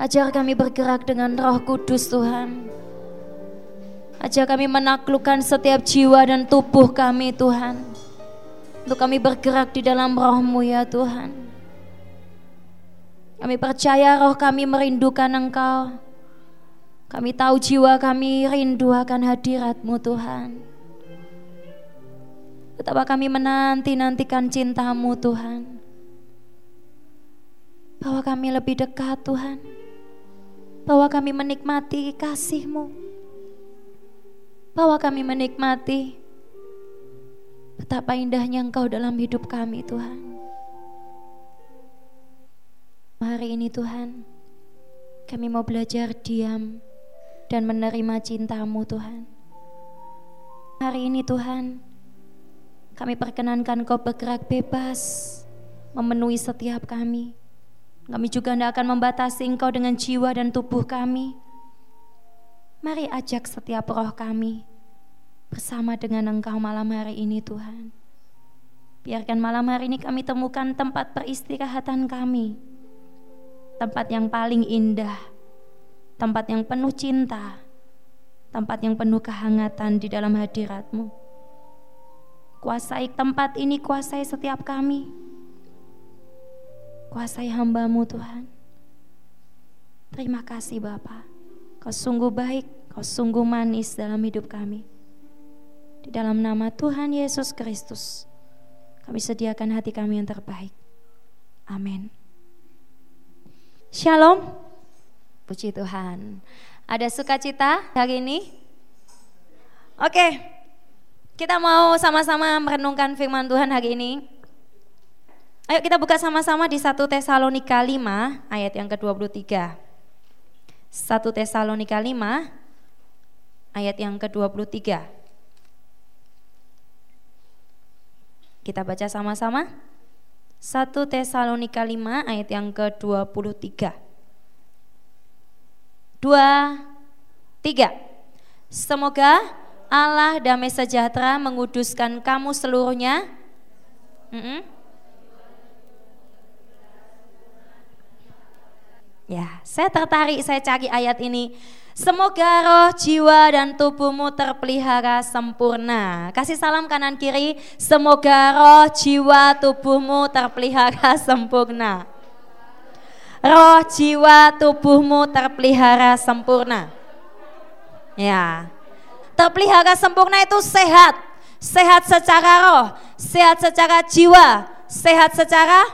Ajar kami bergerak dengan roh kudus Tuhan. Ajar kami menaklukkan setiap jiwa dan tubuh kami Tuhan. Untuk kami bergerak di dalam rohmu ya Tuhan. Kami percaya roh kami merindukan Engkau. Kami tahu jiwa kami rindu akan hadiratmu Tuhan. Betapa kami menanti-nantikan cintamu Tuhan. Bahwa kami lebih dekat Tuhan bahwa kami menikmati kasih-Mu, bahwa kami menikmati betapa indahnya Engkau dalam hidup kami Tuhan. Hari ini Tuhan, kami mau belajar diam dan menerima cinta-Mu Tuhan. Hari ini Tuhan, kami perkenankan Kau bergerak bebas, memenuhi setiap kami kami juga tidak akan membatasi engkau dengan jiwa dan tubuh kami. Mari ajak setiap roh kami bersama dengan engkau malam hari ini Tuhan. Biarkan malam hari ini kami temukan tempat peristirahatan kami. Tempat yang paling indah, tempat yang penuh cinta, tempat yang penuh kehangatan di dalam hadiratmu. Kuasai tempat ini, kuasai setiap kami. Kuasai hambamu Tuhan. Terima kasih Bapa. Kau sungguh baik, kau sungguh manis dalam hidup kami. Di dalam nama Tuhan Yesus Kristus, kami sediakan hati kami yang terbaik. Amin. Shalom. Puji Tuhan. Ada sukacita hari ini? Oke. Kita mau sama-sama merenungkan firman Tuhan hari ini. Ayo kita buka sama-sama di 1 Tesalonika 5 ayat yang ke-23. 1 Tesalonika 5 ayat yang ke-23. Kita baca sama-sama. 1 Tesalonika 5 ayat yang ke-23. 2 3. Semoga Allah damai sejahtera menguduskan kamu seluruhnya. Mm -mm Ya, saya tertarik saya cari ayat ini. Semoga roh, jiwa, dan tubuhmu terpelihara sempurna. Kasih salam kanan kiri. Semoga roh, jiwa, tubuhmu terpelihara sempurna. Roh, jiwa, tubuhmu terpelihara sempurna. Ya, terpelihara sempurna itu sehat. Sehat secara roh, sehat secara jiwa, sehat secara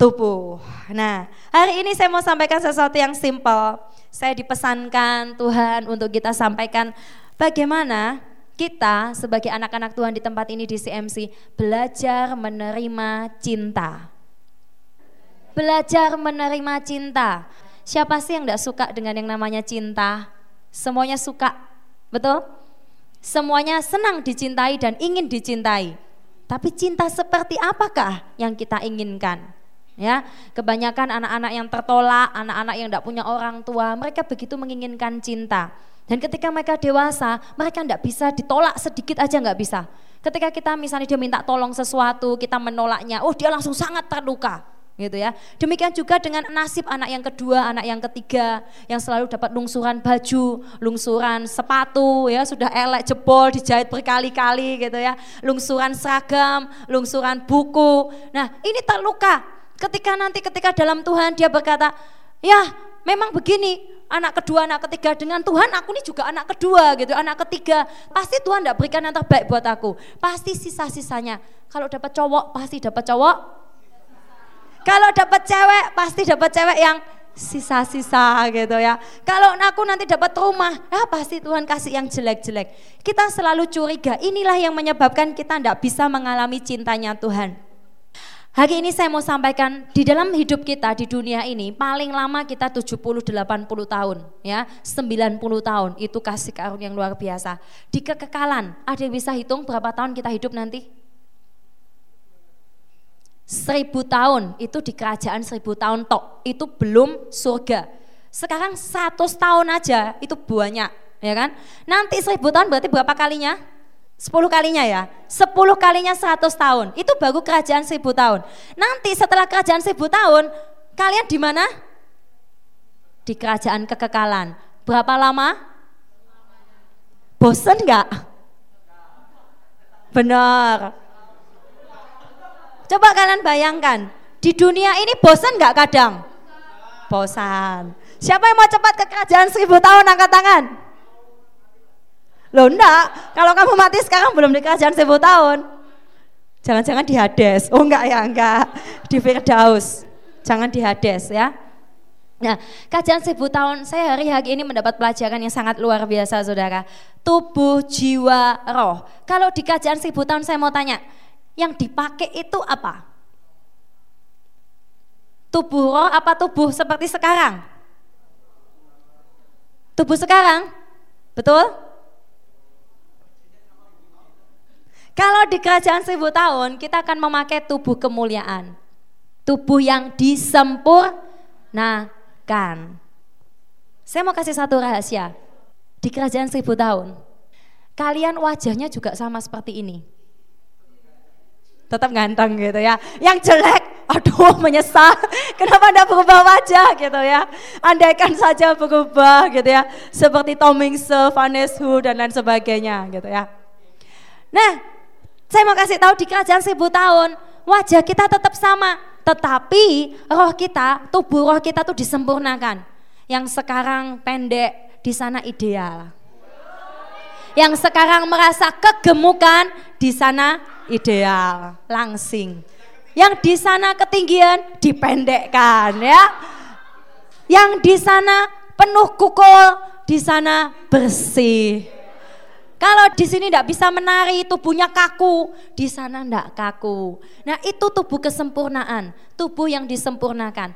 tubuh. Nah, hari ini saya mau sampaikan sesuatu yang simpel. Saya dipesankan Tuhan untuk kita sampaikan bagaimana kita sebagai anak-anak Tuhan di tempat ini di CMC belajar menerima cinta. Belajar menerima cinta. Siapa sih yang tidak suka dengan yang namanya cinta? Semuanya suka, betul? Semuanya senang dicintai dan ingin dicintai. Tapi cinta seperti apakah yang kita inginkan? Ya kebanyakan anak-anak yang tertolak anak-anak yang tidak punya orang tua mereka begitu menginginkan cinta dan ketika mereka dewasa mereka tidak bisa ditolak sedikit aja nggak bisa ketika kita misalnya dia minta tolong sesuatu kita menolaknya oh dia langsung sangat terluka gitu ya. Demikian juga dengan nasib anak yang kedua, anak yang ketiga yang selalu dapat lungsuran baju, lungsuran sepatu ya, sudah elek jebol dijahit berkali-kali gitu ya. Lungsuran seragam, lungsuran buku. Nah, ini terluka. Ketika nanti ketika dalam Tuhan dia berkata, ya memang begini, anak kedua, anak ketiga dengan Tuhan aku ini juga anak kedua gitu, anak ketiga. Pasti Tuhan tidak berikan yang terbaik buat aku. Pasti sisa-sisanya. Kalau dapat cowok pasti dapat cowok. Kalau dapat cewek pasti dapat cewek yang sisa-sisa gitu ya. Kalau aku nanti dapat rumah, ya pasti Tuhan kasih yang jelek-jelek. Kita selalu curiga, inilah yang menyebabkan kita tidak bisa mengalami cintanya Tuhan. Hari ini saya mau sampaikan di dalam hidup kita di dunia ini paling lama kita 70 80 tahun ya, 90 tahun itu kasih karunia yang luar biasa. Di kekekalan, ada yang bisa hitung berapa tahun kita hidup nanti? Seribu tahun itu di kerajaan seribu tahun tok, itu belum surga. Sekarang 100 tahun aja itu banyak, ya kan? Nanti seribu tahun berarti berapa kalinya? Sepuluh kalinya ya, sepuluh kalinya seratus tahun, itu baru kerajaan seribu tahun. Nanti setelah kerajaan seribu tahun, kalian di mana? di kerajaan kekekalan. Berapa lama? Bosen nggak? Benar. Coba kalian bayangkan, di dunia ini bosan nggak kadang? Bosan. Siapa yang mau cepat ke kerajaan seribu tahun angkat tangan? Loh enggak, kalau kamu mati sekarang belum di kerajaan seribu tahun. Jangan-jangan di Hades. Oh enggak ya, enggak. Di Firdaus. Jangan di Hades ya. Nah, kajian seribu tahun, saya hari hari ini mendapat pelajaran yang sangat luar biasa, saudara. Tubuh, jiwa, roh. Kalau di kajian seribu tahun saya mau tanya, yang dipakai itu apa? Tubuh roh apa tubuh seperti sekarang? Tubuh sekarang, betul? Kalau di kerajaan seribu tahun, kita akan memakai tubuh kemuliaan. Tubuh yang disempurnakan kan. Saya mau kasih satu rahasia. Di kerajaan seribu tahun, kalian wajahnya juga sama seperti ini. Tetap ganteng gitu ya. Yang jelek, aduh menyesal. Kenapa anda berubah wajah gitu ya. Andaikan saja berubah gitu ya. Seperti Tom Hanks, Vanessa Hu dan lain sebagainya gitu ya. Nah, saya mau kasih tahu di kerajaan seribu tahun, wajah kita tetap sama tetapi roh kita, tubuh roh kita tuh disempurnakan. Yang sekarang pendek di sana ideal. Yang sekarang merasa kegemukan di sana ideal, langsing. Yang di sana ketinggian dipendekkan ya. Yang di sana penuh kukul, di sana bersih. Kalau di sini tidak bisa menari, tubuhnya kaku, di sana tidak kaku. Nah itu tubuh kesempurnaan, tubuh yang disempurnakan.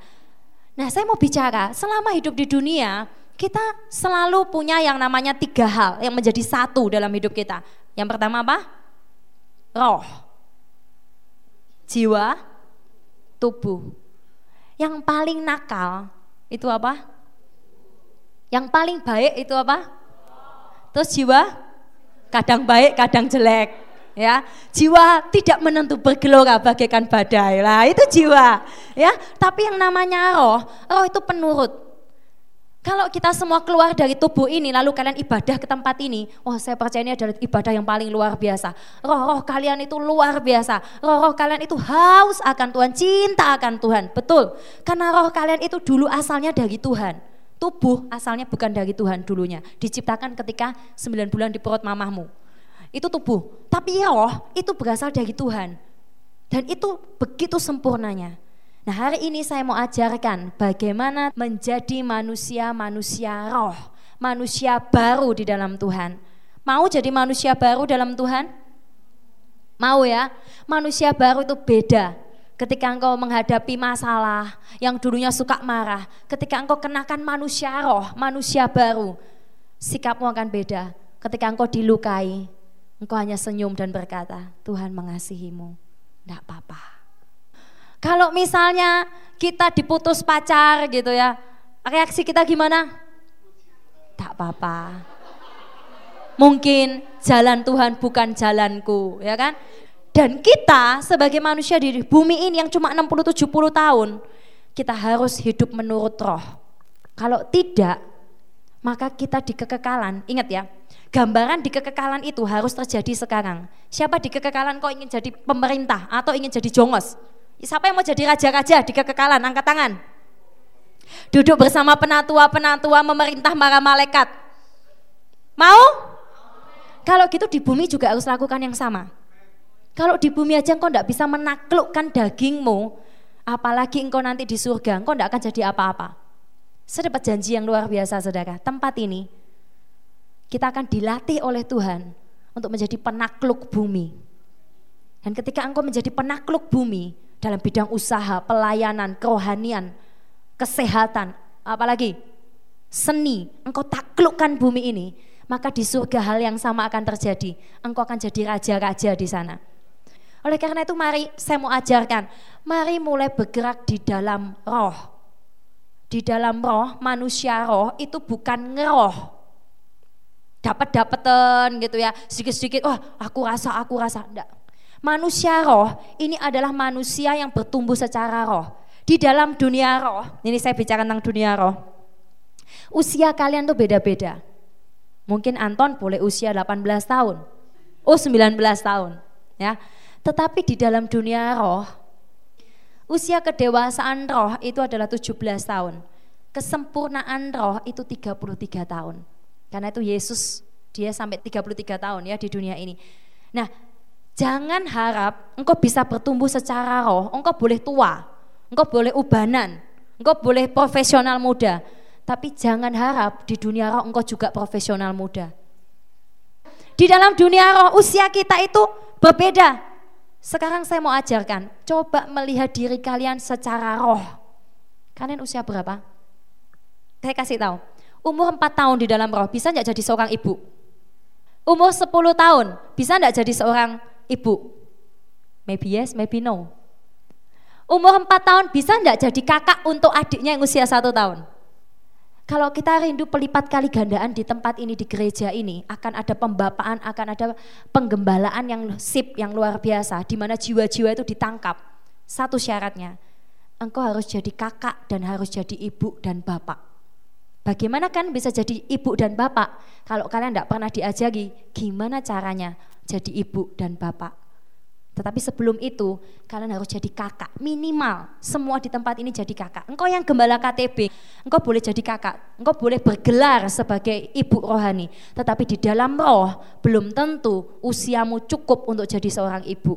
Nah saya mau bicara, selama hidup di dunia, kita selalu punya yang namanya tiga hal yang menjadi satu dalam hidup kita. Yang pertama apa? Roh, jiwa, tubuh. Yang paling nakal itu apa? Yang paling baik itu apa? Terus jiwa, kadang baik, kadang jelek. Ya, jiwa tidak menentu bergelora bagaikan badai lah itu jiwa. Ya, tapi yang namanya roh, roh itu penurut. Kalau kita semua keluar dari tubuh ini lalu kalian ibadah ke tempat ini, oh saya percaya ini adalah ibadah yang paling luar biasa. Roh-roh kalian itu luar biasa. Roh-roh kalian itu haus akan Tuhan, cinta akan Tuhan. Betul. Karena roh kalian itu dulu asalnya dari Tuhan. Tubuh asalnya bukan dari Tuhan dulunya. Diciptakan ketika 9 bulan di perut mamahmu itu tubuh. Tapi ya roh itu berasal dari Tuhan. Dan itu begitu sempurnanya. Nah hari ini saya mau ajarkan bagaimana menjadi manusia-manusia roh. Manusia baru di dalam Tuhan. Mau jadi manusia baru dalam Tuhan? Mau ya? Manusia baru itu beda. Ketika engkau menghadapi masalah yang dulunya suka marah, ketika engkau kenakan manusia roh, manusia baru, sikapmu akan beda. Ketika engkau dilukai, Engkau hanya senyum dan berkata, Tuhan mengasihimu. Tidak apa-apa. Kalau misalnya kita diputus pacar gitu ya, reaksi kita gimana? Tak apa-apa. Mungkin jalan Tuhan bukan jalanku, ya kan? Dan kita sebagai manusia di bumi ini yang cuma 60-70 tahun, kita harus hidup menurut roh. Kalau tidak, maka kita di kekekalan, ingat ya, gambaran di kekekalan itu harus terjadi sekarang. Siapa di kekekalan kok ingin jadi pemerintah atau ingin jadi jongos? Siapa yang mau jadi raja-raja di kekekalan? Angkat tangan. Duduk bersama penatua-penatua memerintah para malaikat. Mau? Kalau gitu di bumi juga harus lakukan yang sama. Kalau di bumi aja engkau tidak bisa menaklukkan dagingmu, apalagi engkau nanti di surga, engkau tidak akan jadi apa-apa. Saya dapat janji yang luar biasa saudara, tempat ini kita akan dilatih oleh Tuhan untuk menjadi penakluk bumi. Dan ketika engkau menjadi penakluk bumi dalam bidang usaha, pelayanan, kerohanian, kesehatan, apalagi seni, engkau taklukkan bumi ini, maka di surga hal yang sama akan terjadi. Engkau akan jadi raja-raja di sana. Oleh karena itu mari saya mau ajarkan, mari mulai bergerak di dalam roh. Di dalam roh, manusia roh itu bukan ngeroh, dapat dapetan gitu ya sedikit-sedikit wah aku rasa aku rasa enggak manusia roh ini adalah manusia yang bertumbuh secara roh di dalam dunia roh ini saya bicara tentang dunia roh Usia kalian tuh beda-beda. Mungkin Anton boleh usia 18 tahun. Oh 19 tahun. ya. Tetapi di dalam dunia roh, usia kedewasaan roh itu adalah 17 tahun. Kesempurnaan roh itu 33 tahun. Karena itu Yesus dia sampai 33 tahun ya di dunia ini. Nah, jangan harap engkau bisa bertumbuh secara roh, engkau boleh tua, engkau boleh ubanan, engkau boleh profesional muda, tapi jangan harap di dunia roh engkau juga profesional muda. Di dalam dunia roh usia kita itu berbeda. Sekarang saya mau ajarkan, coba melihat diri kalian secara roh. Kalian usia berapa? Saya kasih tahu. Umur 4 tahun di dalam roh bisa nggak jadi seorang ibu? Umur 10 tahun bisa nggak jadi seorang ibu? Maybe yes, maybe no. Umur 4 tahun bisa nggak jadi kakak untuk adiknya yang usia satu tahun? Kalau kita rindu pelipat kali gandaan di tempat ini, di gereja ini, akan ada pembapaan, akan ada penggembalaan yang sip, yang luar biasa, di mana jiwa-jiwa itu ditangkap. Satu syaratnya, engkau harus jadi kakak dan harus jadi ibu dan bapak. Bagaimana kan bisa jadi ibu dan bapak kalau kalian tidak pernah diajari gimana caranya jadi ibu dan bapak. Tetapi sebelum itu kalian harus jadi kakak minimal semua di tempat ini jadi kakak. Engkau yang gembala KTB, engkau boleh jadi kakak, engkau boleh bergelar sebagai ibu rohani. Tetapi di dalam roh belum tentu usiamu cukup untuk jadi seorang ibu.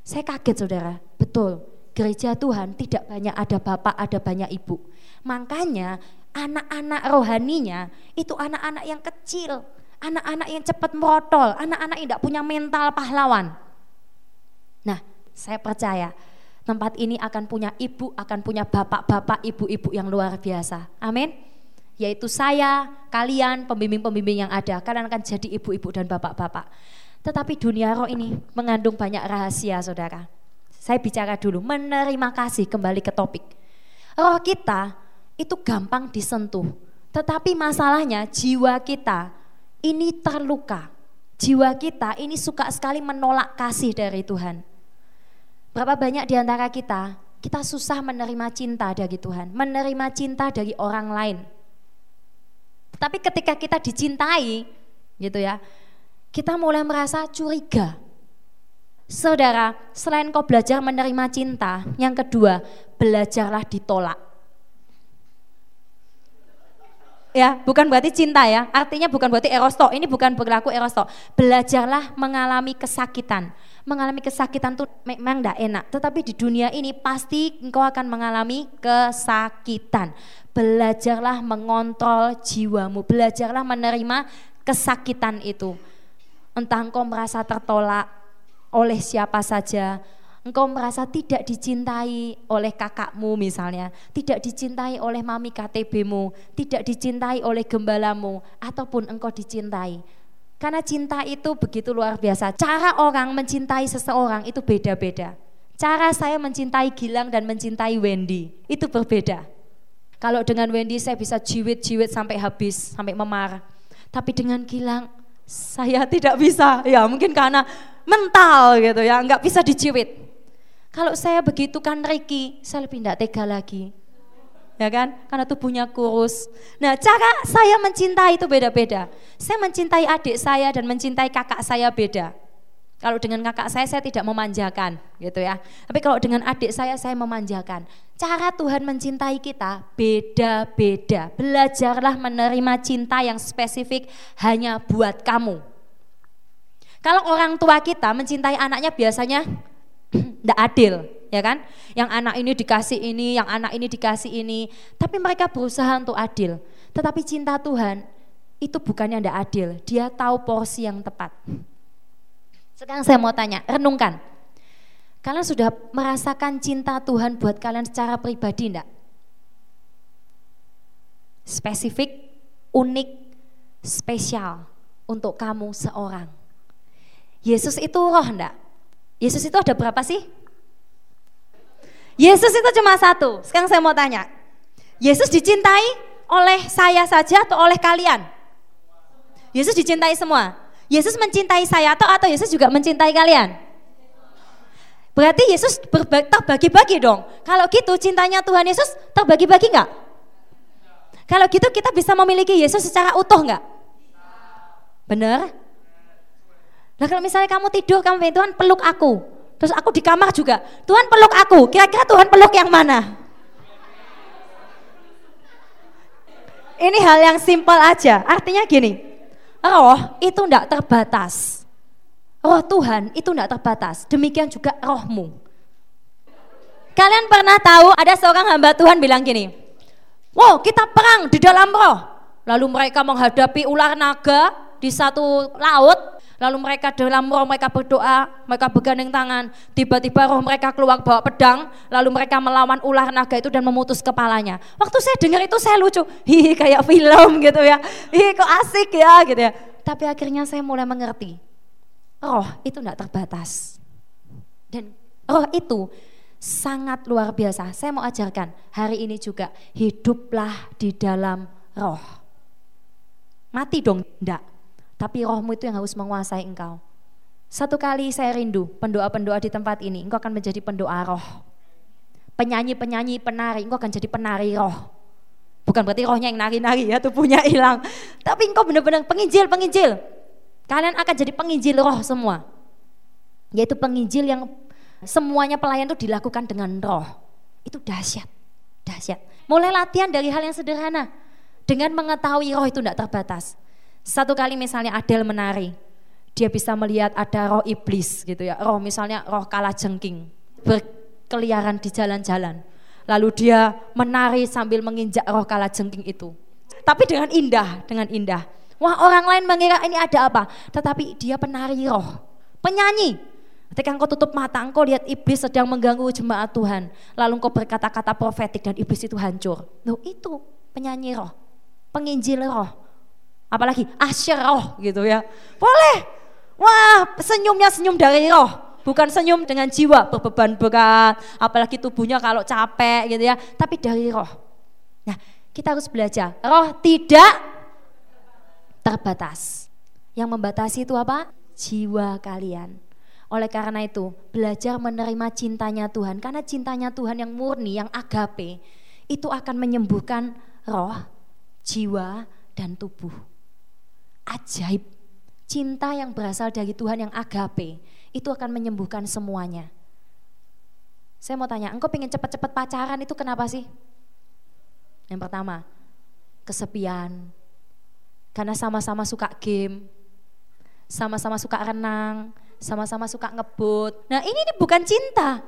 Saya kaget saudara, betul. Gereja Tuhan tidak banyak ada bapak, ada banyak ibu. Makanya anak-anak rohaninya itu anak-anak yang kecil, anak-anak yang cepat merotol, anak-anak yang tidak punya mental pahlawan. Nah, saya percaya tempat ini akan punya ibu, akan punya bapak-bapak, ibu-ibu yang luar biasa. Amin. Yaitu saya, kalian, pembimbing-pembimbing yang ada, kalian akan jadi ibu-ibu dan bapak-bapak. Tetapi dunia roh ini mengandung banyak rahasia, saudara. Saya bicara dulu, menerima kasih kembali ke topik. Roh kita itu gampang disentuh. Tetapi masalahnya jiwa kita ini terluka. Jiwa kita ini suka sekali menolak kasih dari Tuhan. Berapa banyak di antara kita, kita susah menerima cinta dari Tuhan, menerima cinta dari orang lain. Tapi ketika kita dicintai, gitu ya, kita mulai merasa curiga. Saudara, selain kau belajar menerima cinta, yang kedua, belajarlah ditolak. ya bukan berarti cinta ya artinya bukan berarti erosto ini bukan berlaku erosto belajarlah mengalami kesakitan mengalami kesakitan tuh memang tidak enak. Tetapi di dunia ini pasti engkau akan mengalami kesakitan. Belajarlah mengontrol jiwamu. Belajarlah menerima kesakitan itu. Entah engkau merasa tertolak oleh siapa saja. Engkau merasa tidak dicintai oleh kakakmu misalnya, tidak dicintai oleh mami KTBmu, tidak dicintai oleh gembalamu, ataupun engkau dicintai. Karena cinta itu begitu luar biasa. Cara orang mencintai seseorang itu beda-beda. Cara saya mencintai Gilang dan mencintai Wendy itu berbeda. Kalau dengan Wendy saya bisa jiwit-jiwit sampai habis, sampai memar. Tapi dengan Gilang saya tidak bisa. Ya mungkin karena mental gitu ya, nggak bisa dijiwit. Kalau saya begitu kan Ricky, saya lebih tidak tega lagi. Ya kan? Karena tubuhnya kurus. Nah, cara saya mencintai itu beda-beda. Saya mencintai adik saya dan mencintai kakak saya beda. Kalau dengan kakak saya saya tidak memanjakan, gitu ya. Tapi kalau dengan adik saya saya memanjakan. Cara Tuhan mencintai kita beda-beda. Belajarlah menerima cinta yang spesifik hanya buat kamu. Kalau orang tua kita mencintai anaknya biasanya tidak adil, ya kan? Yang anak ini dikasih ini, yang anak ini dikasih ini, tapi mereka berusaha untuk adil. Tetapi cinta Tuhan itu bukannya tidak adil, dia tahu porsi yang tepat. Sekarang saya mau tanya, renungkan. Kalian sudah merasakan cinta Tuhan buat kalian secara pribadi enggak? Spesifik, unik, spesial untuk kamu seorang. Yesus itu roh enggak? Yesus itu ada berapa sih? Yesus itu cuma satu. Sekarang saya mau tanya. Yesus dicintai oleh saya saja atau oleh kalian? Yesus dicintai semua. Yesus mencintai saya atau atau Yesus juga mencintai kalian? Berarti Yesus terbagi-bagi dong. Kalau gitu cintanya Tuhan Yesus terbagi-bagi enggak? Kalau gitu kita bisa memiliki Yesus secara utuh nggak? Bener? Nah kalau misalnya kamu tidur, kamu bilang Tuhan peluk aku. Terus aku di kamar juga, Tuhan peluk aku. Kira-kira Tuhan peluk yang mana? Ini hal yang simpel aja. Artinya gini, roh itu tidak terbatas. Roh Tuhan itu tidak terbatas. Demikian juga rohmu. Kalian pernah tahu ada seorang hamba Tuhan bilang gini, wow kita perang di dalam roh. Lalu mereka menghadapi ular naga di satu laut Lalu mereka dalam roh mereka berdoa, mereka bergandeng tangan. Tiba-tiba roh mereka keluar bawa pedang, lalu mereka melawan ular naga itu dan memutus kepalanya. Waktu saya dengar itu saya lucu, hihi kayak film gitu ya. Hihi kok asik ya gitu ya. Tapi akhirnya saya mulai mengerti, roh itu tidak terbatas. Dan roh itu sangat luar biasa. Saya mau ajarkan hari ini juga, hiduplah di dalam roh. Mati dong, enggak tapi rohmu itu yang harus menguasai engkau. Satu kali saya rindu pendoa-pendoa di tempat ini, engkau akan menjadi pendoa roh. Penyanyi-penyanyi, penari, engkau akan jadi penari roh. Bukan berarti rohnya yang nari-nari ya, tubuhnya hilang. Tapi engkau benar-benar penginjil-penginjil. Kalian akan jadi penginjil roh semua. Yaitu penginjil yang semuanya pelayan itu dilakukan dengan roh. Itu dahsyat, dahsyat. Mulai latihan dari hal yang sederhana. Dengan mengetahui roh itu tidak terbatas. Satu kali misalnya Adel menari, dia bisa melihat ada roh iblis gitu ya, roh misalnya roh kala jengking berkeliaran di jalan-jalan. Lalu dia menari sambil menginjak roh kala jengking itu. Tapi dengan indah, dengan indah. Wah orang lain mengira ini ada apa, tetapi dia penari roh, penyanyi. Ketika engkau tutup mata, engkau lihat iblis sedang mengganggu jemaat Tuhan. Lalu engkau berkata-kata profetik dan iblis itu hancur. Loh itu penyanyi roh, penginjil roh apalagi asyroh gitu ya. Boleh. Wah, senyumnya senyum dari roh, bukan senyum dengan jiwa berbeban berat, apalagi tubuhnya kalau capek gitu ya, tapi dari roh. Nah, kita harus belajar, roh tidak terbatas. Yang membatasi itu apa? Jiwa kalian. Oleh karena itu, belajar menerima cintanya Tuhan, karena cintanya Tuhan yang murni, yang agape, itu akan menyembuhkan roh, jiwa, dan tubuh ajaib. Cinta yang berasal dari Tuhan yang agape, itu akan menyembuhkan semuanya. Saya mau tanya, engkau pengen cepat-cepat pacaran itu kenapa sih? Yang pertama, kesepian. Karena sama-sama suka game, sama-sama suka renang, sama-sama suka ngebut. Nah ini, ini bukan cinta,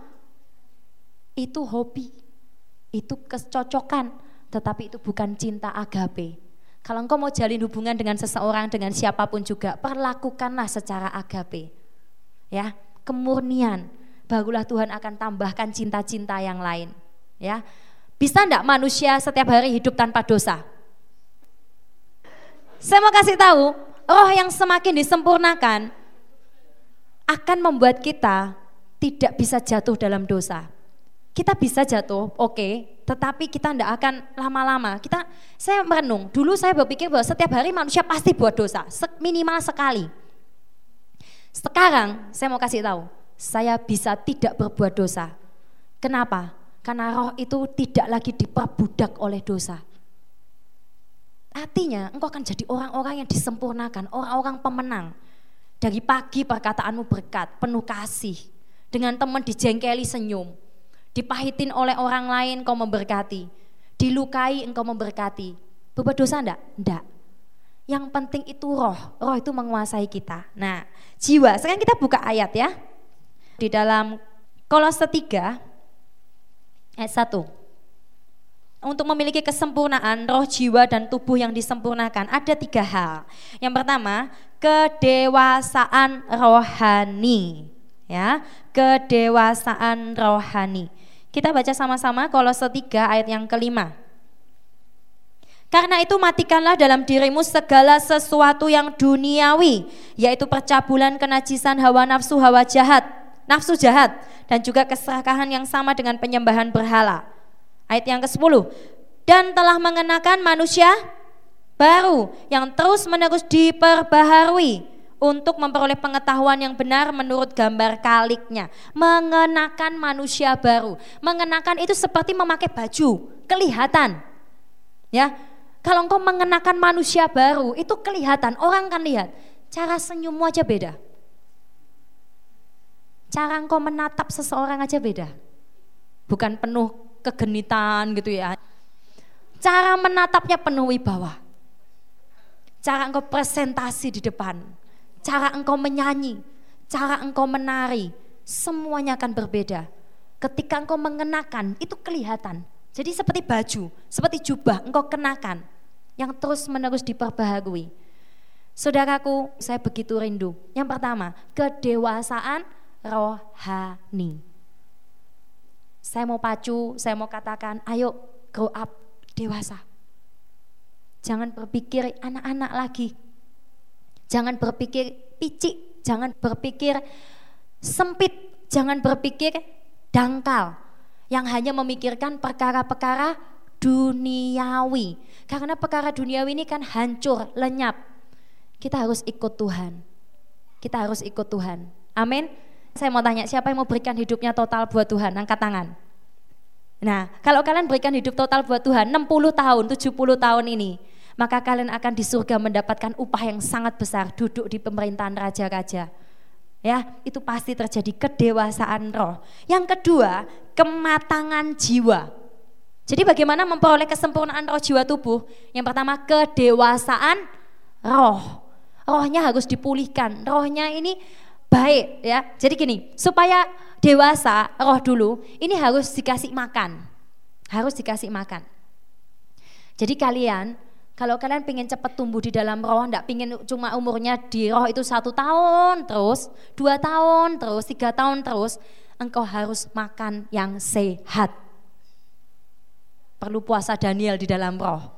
itu hobi, itu kecocokan, tetapi itu bukan cinta agape. Kalau engkau mau jalin hubungan dengan seseorang, dengan siapa pun juga, perlakukanlah secara agape. Ya, kemurnian. Barulah Tuhan akan tambahkan cinta-cinta yang lain. Ya, bisa enggak manusia setiap hari hidup tanpa dosa? Saya mau kasih tahu, roh yang semakin disempurnakan akan membuat kita tidak bisa jatuh dalam dosa. Kita bisa jatuh, oke, okay, tetapi kita tidak akan lama-lama. Kita, saya merenung. Dulu saya berpikir bahwa setiap hari manusia pasti buat dosa, minimal sekali. Sekarang saya mau kasih tahu, saya bisa tidak berbuat dosa. Kenapa? Karena roh itu tidak lagi diperbudak oleh dosa. Artinya engkau akan jadi orang-orang yang disempurnakan, orang-orang pemenang. Dari pagi perkataanmu berkat, penuh kasih. Dengan teman dijengkeli senyum Dipahitin oleh orang lain kau memberkati. Dilukai engkau memberkati. Berbuat dosa enggak? Enggak. Yang penting itu roh. Roh itu menguasai kita. Nah, jiwa. Sekarang kita buka ayat ya. Di dalam Kolose 3 ayat 1. Untuk memiliki kesempurnaan roh, jiwa, dan tubuh yang disempurnakan ada tiga hal. Yang pertama, kedewasaan rohani. Ya, kedewasaan rohani. Kita baca sama-sama Kolose 3 ayat yang kelima. Karena itu matikanlah dalam dirimu segala sesuatu yang duniawi, yaitu percabulan, kenajisan, hawa nafsu, hawa jahat, nafsu jahat, dan juga keserakahan yang sama dengan penyembahan berhala. Ayat yang ke-10. Dan telah mengenakan manusia baru yang terus menerus diperbaharui untuk memperoleh pengetahuan yang benar menurut gambar kaliknya. Mengenakan manusia baru. Mengenakan itu seperti memakai baju, kelihatan. Ya, Kalau engkau mengenakan manusia baru, itu kelihatan, orang kan lihat. Cara senyummu aja beda. Cara engkau menatap seseorang aja beda. Bukan penuh kegenitan gitu ya. Cara menatapnya penuh wibawa. Cara engkau presentasi di depan. Cara engkau menyanyi. Cara engkau menari. Semuanya akan berbeda. Ketika engkau mengenakan, itu kelihatan. Jadi seperti baju, seperti jubah engkau kenakan yang terus menerus diperbaharui. Saudaraku, saya begitu rindu. Yang pertama, kedewasaan rohani. Saya mau pacu, saya mau katakan, ayo grow up, dewasa. Jangan berpikir anak-anak lagi. Jangan berpikir picik, jangan berpikir sempit, jangan berpikir dangkal yang hanya memikirkan perkara-perkara duniawi. Karena perkara duniawi ini kan hancur, lenyap. Kita harus ikut Tuhan. Kita harus ikut Tuhan. Amin. Saya mau tanya, siapa yang mau berikan hidupnya total buat Tuhan? Angkat tangan. Nah, kalau kalian berikan hidup total buat Tuhan 60 tahun, 70 tahun ini, maka kalian akan di surga mendapatkan upah yang sangat besar, duduk di pemerintahan raja-raja ya itu pasti terjadi kedewasaan roh. Yang kedua, kematangan jiwa. Jadi bagaimana memperoleh kesempurnaan roh jiwa tubuh? Yang pertama, kedewasaan roh. Rohnya harus dipulihkan. Rohnya ini baik ya. Jadi gini, supaya dewasa roh dulu, ini harus dikasih makan. Harus dikasih makan. Jadi kalian kalau kalian pengen cepat tumbuh di dalam roh, enggak pengen cuma umurnya di roh itu satu tahun terus, dua tahun terus, tiga tahun terus, engkau harus makan yang sehat. Perlu puasa Daniel di dalam roh.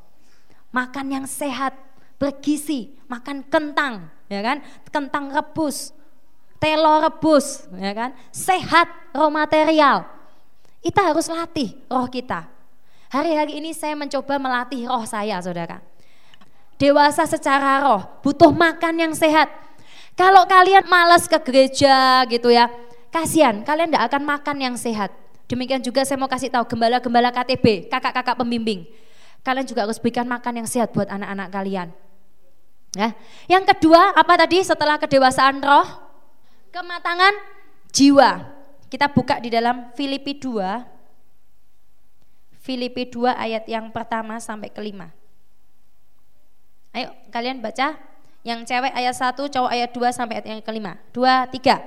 Makan yang sehat, bergizi, makan kentang, ya kan? Kentang rebus, telur rebus, ya kan? Sehat roh material. Kita harus latih roh kita. Hari-hari ini saya mencoba melatih roh saya, saudara. Dewasa secara roh, butuh makan yang sehat. Kalau kalian malas ke gereja gitu ya, kasihan, kalian tidak akan makan yang sehat. Demikian juga saya mau kasih tahu gembala-gembala KTB, kakak-kakak pembimbing. Kalian juga harus berikan makan yang sehat buat anak-anak kalian. Ya. Yang kedua, apa tadi setelah kedewasaan roh? Kematangan jiwa. Kita buka di dalam Filipi 2 Filipi 2 ayat yang pertama sampai kelima. Ayo kalian baca. Yang cewek ayat 1, cowok ayat 2 sampai ayat yang kelima. 2, 3.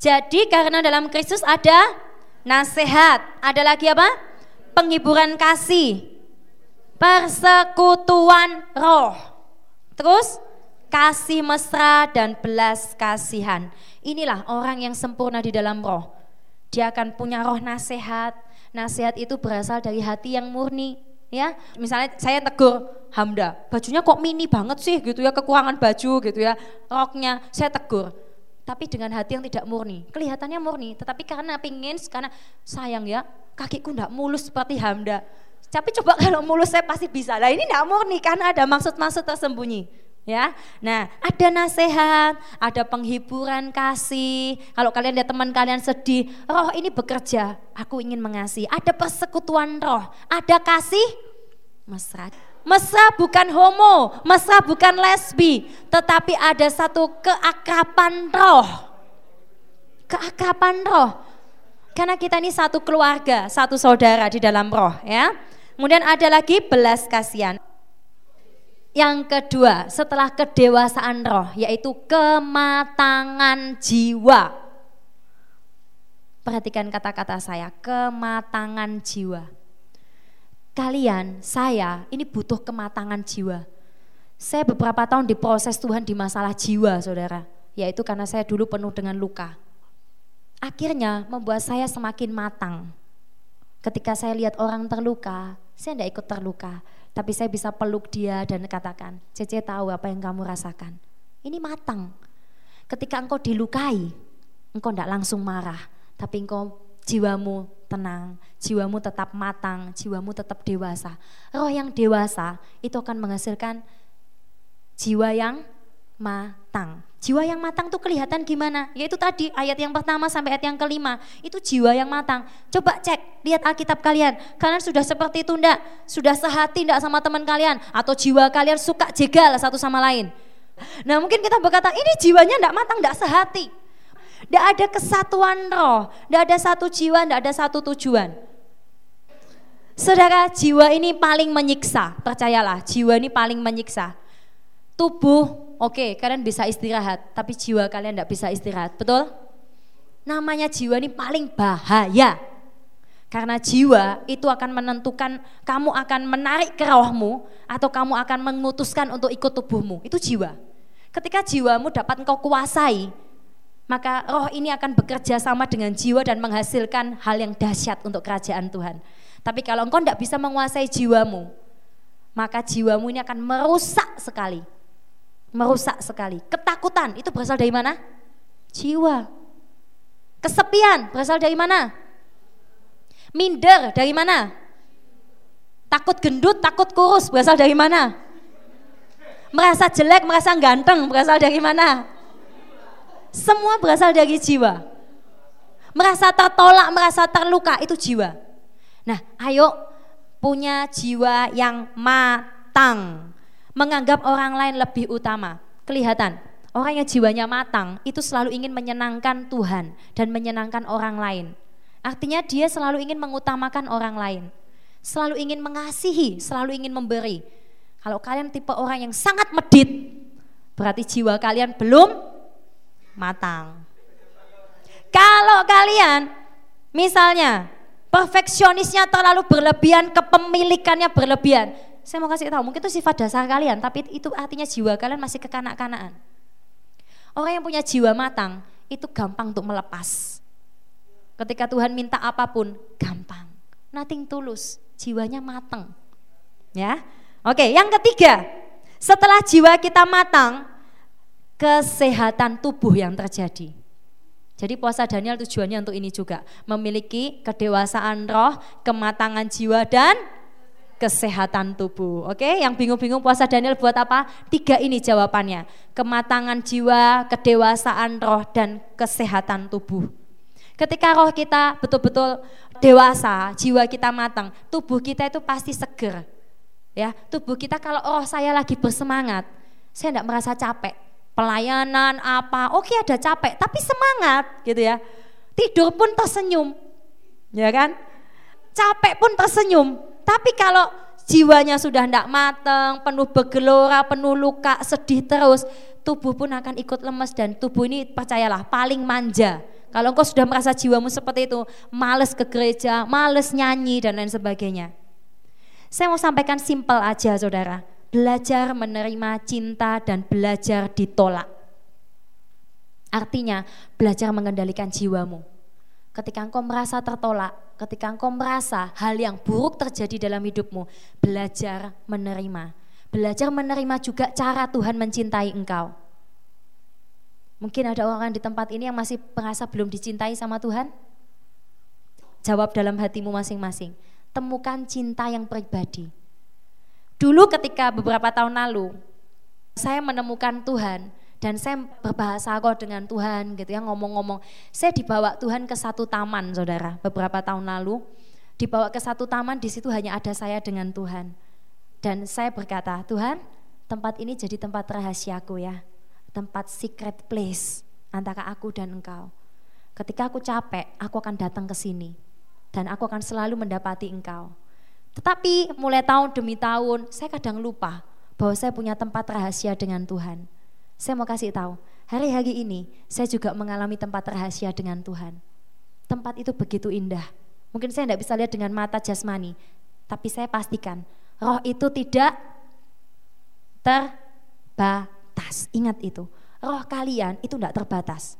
Jadi karena dalam Kristus ada nasihat. Ada lagi apa? Penghiburan kasih. Persekutuan roh. Terus kasih mesra dan belas kasihan. Inilah orang yang sempurna di dalam roh. Dia akan punya roh nasihat, nasihat itu berasal dari hati yang murni ya misalnya saya tegur Hamda bajunya kok mini banget sih? Gitu ya kekurangan baju gitu ya roknya. Saya tegur tapi dengan hati yang tidak murni. Kelihatannya murni tetapi karena pingin karena sayang ya kakiku tidak mulus seperti Hamda. Tapi coba kalau mulus saya pasti bisa. Lah ini tidak murni karena ada maksud-maksud tersembunyi ya. Nah, ada nasihat, ada penghiburan kasih. Kalau kalian lihat teman kalian sedih, roh ini bekerja, aku ingin mengasihi. Ada persekutuan roh, ada kasih mesra. Mesra bukan homo, mesra bukan lesbi, tetapi ada satu keakraban roh. Keakraban roh. Karena kita ini satu keluarga, satu saudara di dalam roh ya. Kemudian ada lagi belas kasihan. Yang kedua, setelah kedewasaan roh, yaitu kematangan jiwa. Perhatikan kata-kata saya, kematangan jiwa. Kalian, saya, ini butuh kematangan jiwa. Saya beberapa tahun diproses Tuhan di masalah jiwa, saudara. Yaitu karena saya dulu penuh dengan luka. Akhirnya membuat saya semakin matang. Ketika saya lihat orang terluka, saya tidak ikut terluka tapi saya bisa peluk dia dan katakan, Cece tahu apa yang kamu rasakan. Ini matang. Ketika engkau dilukai, engkau tidak langsung marah, tapi engkau jiwamu tenang, jiwamu tetap matang, jiwamu tetap dewasa. Roh yang dewasa itu akan menghasilkan jiwa yang matang. Jiwa yang matang tuh kelihatan gimana? Yaitu tadi ayat yang pertama sampai ayat yang kelima, itu jiwa yang matang. Coba cek lihat Alkitab kalian. Kalian sudah seperti itu enggak? Sudah sehati enggak sama teman kalian? Atau jiwa kalian suka jegal satu sama lain? Nah mungkin kita berkata, ini jiwanya enggak matang, enggak sehati. Enggak ada kesatuan roh, enggak ada satu jiwa, enggak ada satu tujuan. Saudara, jiwa ini paling menyiksa, percayalah, jiwa ini paling menyiksa. Tubuh, oke, okay, kalian bisa istirahat, tapi jiwa kalian enggak bisa istirahat, betul? Namanya jiwa ini paling bahaya. Karena jiwa itu akan menentukan kamu akan menarik ke rohmu atau kamu akan memutuskan untuk ikut tubuhmu. Itu jiwa. Ketika jiwamu dapat engkau kuasai, maka roh ini akan bekerja sama dengan jiwa dan menghasilkan hal yang dahsyat untuk kerajaan Tuhan. Tapi kalau engkau tidak bisa menguasai jiwamu, maka jiwamu ini akan merusak sekali. Merusak sekali. Ketakutan itu berasal dari mana? Jiwa. Kesepian berasal dari mana? Minder dari mana? Takut gendut, takut kurus berasal dari mana? Merasa jelek, merasa ganteng berasal dari mana? Semua berasal dari jiwa. Merasa tertolak, merasa terluka itu jiwa. Nah, ayo punya jiwa yang matang. Menganggap orang lain lebih utama. Kelihatan, Orang yang jiwanya matang itu selalu ingin menyenangkan Tuhan dan menyenangkan orang lain. Artinya dia selalu ingin mengutamakan orang lain. Selalu ingin mengasihi, selalu ingin memberi. Kalau kalian tipe orang yang sangat medit, berarti jiwa kalian belum matang. Kalau kalian misalnya perfeksionisnya terlalu berlebihan, kepemilikannya berlebihan. Saya mau kasih tahu, mungkin itu sifat dasar kalian, tapi itu artinya jiwa kalian masih kekanak-kanakan. Orang yang punya jiwa matang itu gampang untuk melepas. Ketika Tuhan minta apa pun, gampang. Nothing tulus, jiwanya matang. Ya. Oke, yang ketiga, setelah jiwa kita matang, kesehatan tubuh yang terjadi. Jadi puasa Daniel tujuannya untuk ini juga, memiliki kedewasaan roh, kematangan jiwa dan kesehatan tubuh. Oke, yang bingung-bingung puasa Daniel buat apa? Tiga ini jawabannya. Kematangan jiwa, kedewasaan roh dan kesehatan tubuh. Ketika roh kita betul-betul dewasa, jiwa kita matang, tubuh kita itu pasti seger. Ya, tubuh kita kalau roh saya lagi bersemangat, saya tidak merasa capek. Pelayanan apa, oke ada capek, tapi semangat gitu ya. Tidur pun tersenyum, ya kan? Capek pun tersenyum, tapi kalau jiwanya sudah tidak matang, penuh bergelora, penuh luka, sedih terus, tubuh pun akan ikut lemes dan tubuh ini percayalah paling manja. Kalau engkau sudah merasa jiwamu seperti itu, males ke gereja, males nyanyi dan lain sebagainya. Saya mau sampaikan simpel aja saudara, belajar menerima cinta dan belajar ditolak. Artinya belajar mengendalikan jiwamu. Ketika engkau merasa tertolak, ketika engkau merasa hal yang buruk terjadi dalam hidupmu, belajar menerima. Belajar menerima juga cara Tuhan mencintai engkau. Mungkin ada orang di tempat ini yang masih merasa belum dicintai sama Tuhan? Jawab dalam hatimu masing-masing. Temukan cinta yang pribadi. Dulu ketika beberapa tahun lalu, saya menemukan Tuhan, dan saya berbahasa roh dengan Tuhan gitu ya ngomong-ngomong. Saya dibawa Tuhan ke satu taman saudara beberapa tahun lalu. Dibawa ke satu taman di situ hanya ada saya dengan Tuhan. Dan saya berkata, Tuhan tempat ini jadi tempat rahasiaku ya. Tempat secret place antara aku dan engkau. Ketika aku capek, aku akan datang ke sini. Dan aku akan selalu mendapati engkau. Tetapi mulai tahun demi tahun, saya kadang lupa bahwa saya punya tempat rahasia dengan Tuhan. Saya mau kasih tahu, hari-hari ini saya juga mengalami tempat rahasia dengan Tuhan. Tempat itu begitu indah. Mungkin saya tidak bisa lihat dengan mata jasmani, tapi saya pastikan roh itu tidak terbatas. Ingat itu, roh kalian itu tidak terbatas.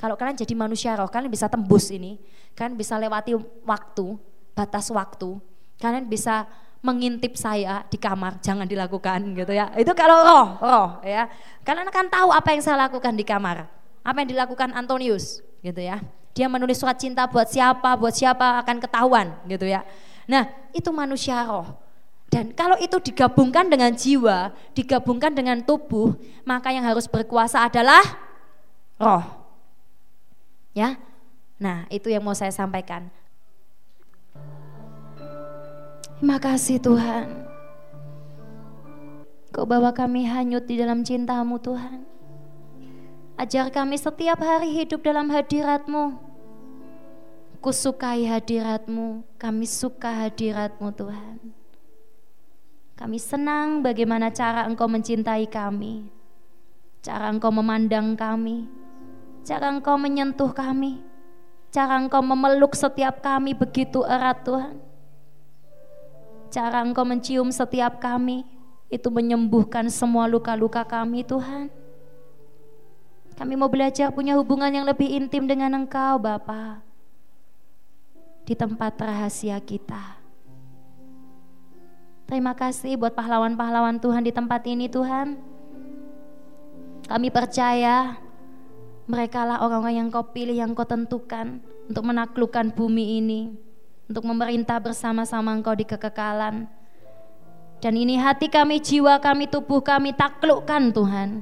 Kalau kalian jadi manusia roh, kalian bisa tembus ini, kalian bisa lewati waktu, batas waktu, kalian bisa mengintip saya di kamar, jangan dilakukan gitu ya. Itu kalau roh, roh ya. Kalian akan tahu apa yang saya lakukan di kamar. Apa yang dilakukan Antonius gitu ya. Dia menulis surat cinta buat siapa, buat siapa akan ketahuan gitu ya. Nah, itu manusia roh. Dan kalau itu digabungkan dengan jiwa, digabungkan dengan tubuh, maka yang harus berkuasa adalah roh. Ya. Nah, itu yang mau saya sampaikan. Terima kasih Tuhan. Kau bawa kami hanyut di dalam cintamu Tuhan. Ajar kami setiap hari hidup dalam hadiratmu. Kusukai hadiratmu, kami suka hadiratmu Tuhan. Kami senang bagaimana cara engkau mencintai kami. Cara engkau memandang kami. Cara engkau menyentuh kami. Cara engkau memeluk setiap kami begitu erat Tuhan. Cara engkau mencium setiap kami itu menyembuhkan semua luka-luka kami Tuhan. Kami mau belajar punya hubungan yang lebih intim dengan Engkau Bapa di tempat rahasia kita. Terima kasih buat pahlawan-pahlawan Tuhan di tempat ini Tuhan. Kami percaya mereka lah orang-orang yang kau pilih, yang kau tentukan untuk menaklukkan bumi ini. Untuk memerintah bersama-sama engkau di kekekalan dan ini hati kami, jiwa kami, tubuh kami taklukkan Tuhan.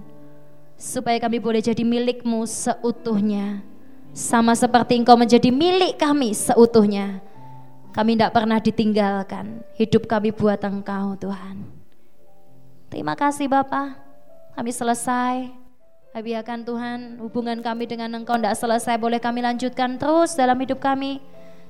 Supaya kami boleh jadi milikmu seutuhnya. Sama seperti engkau menjadi milik kami seutuhnya. Kami tidak pernah ditinggalkan. Hidup kami buat engkau Tuhan. Terima kasih Bapak. Kami selesai. Biarkan Tuhan hubungan kami dengan Engkau tidak selesai boleh kami lanjutkan terus dalam hidup kami.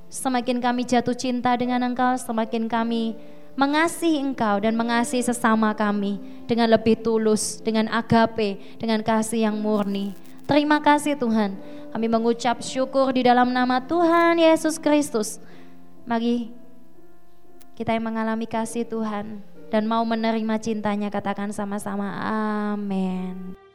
Semakin kami jatuh cinta dengan Engkau, semakin kami mengasihi engkau dan mengasihi sesama kami dengan lebih tulus, dengan agape, dengan kasih yang murni. Terima kasih Tuhan. Kami mengucap syukur di dalam nama Tuhan Yesus Kristus. Mari kita yang mengalami kasih Tuhan dan mau menerima cintanya katakan sama-sama amin.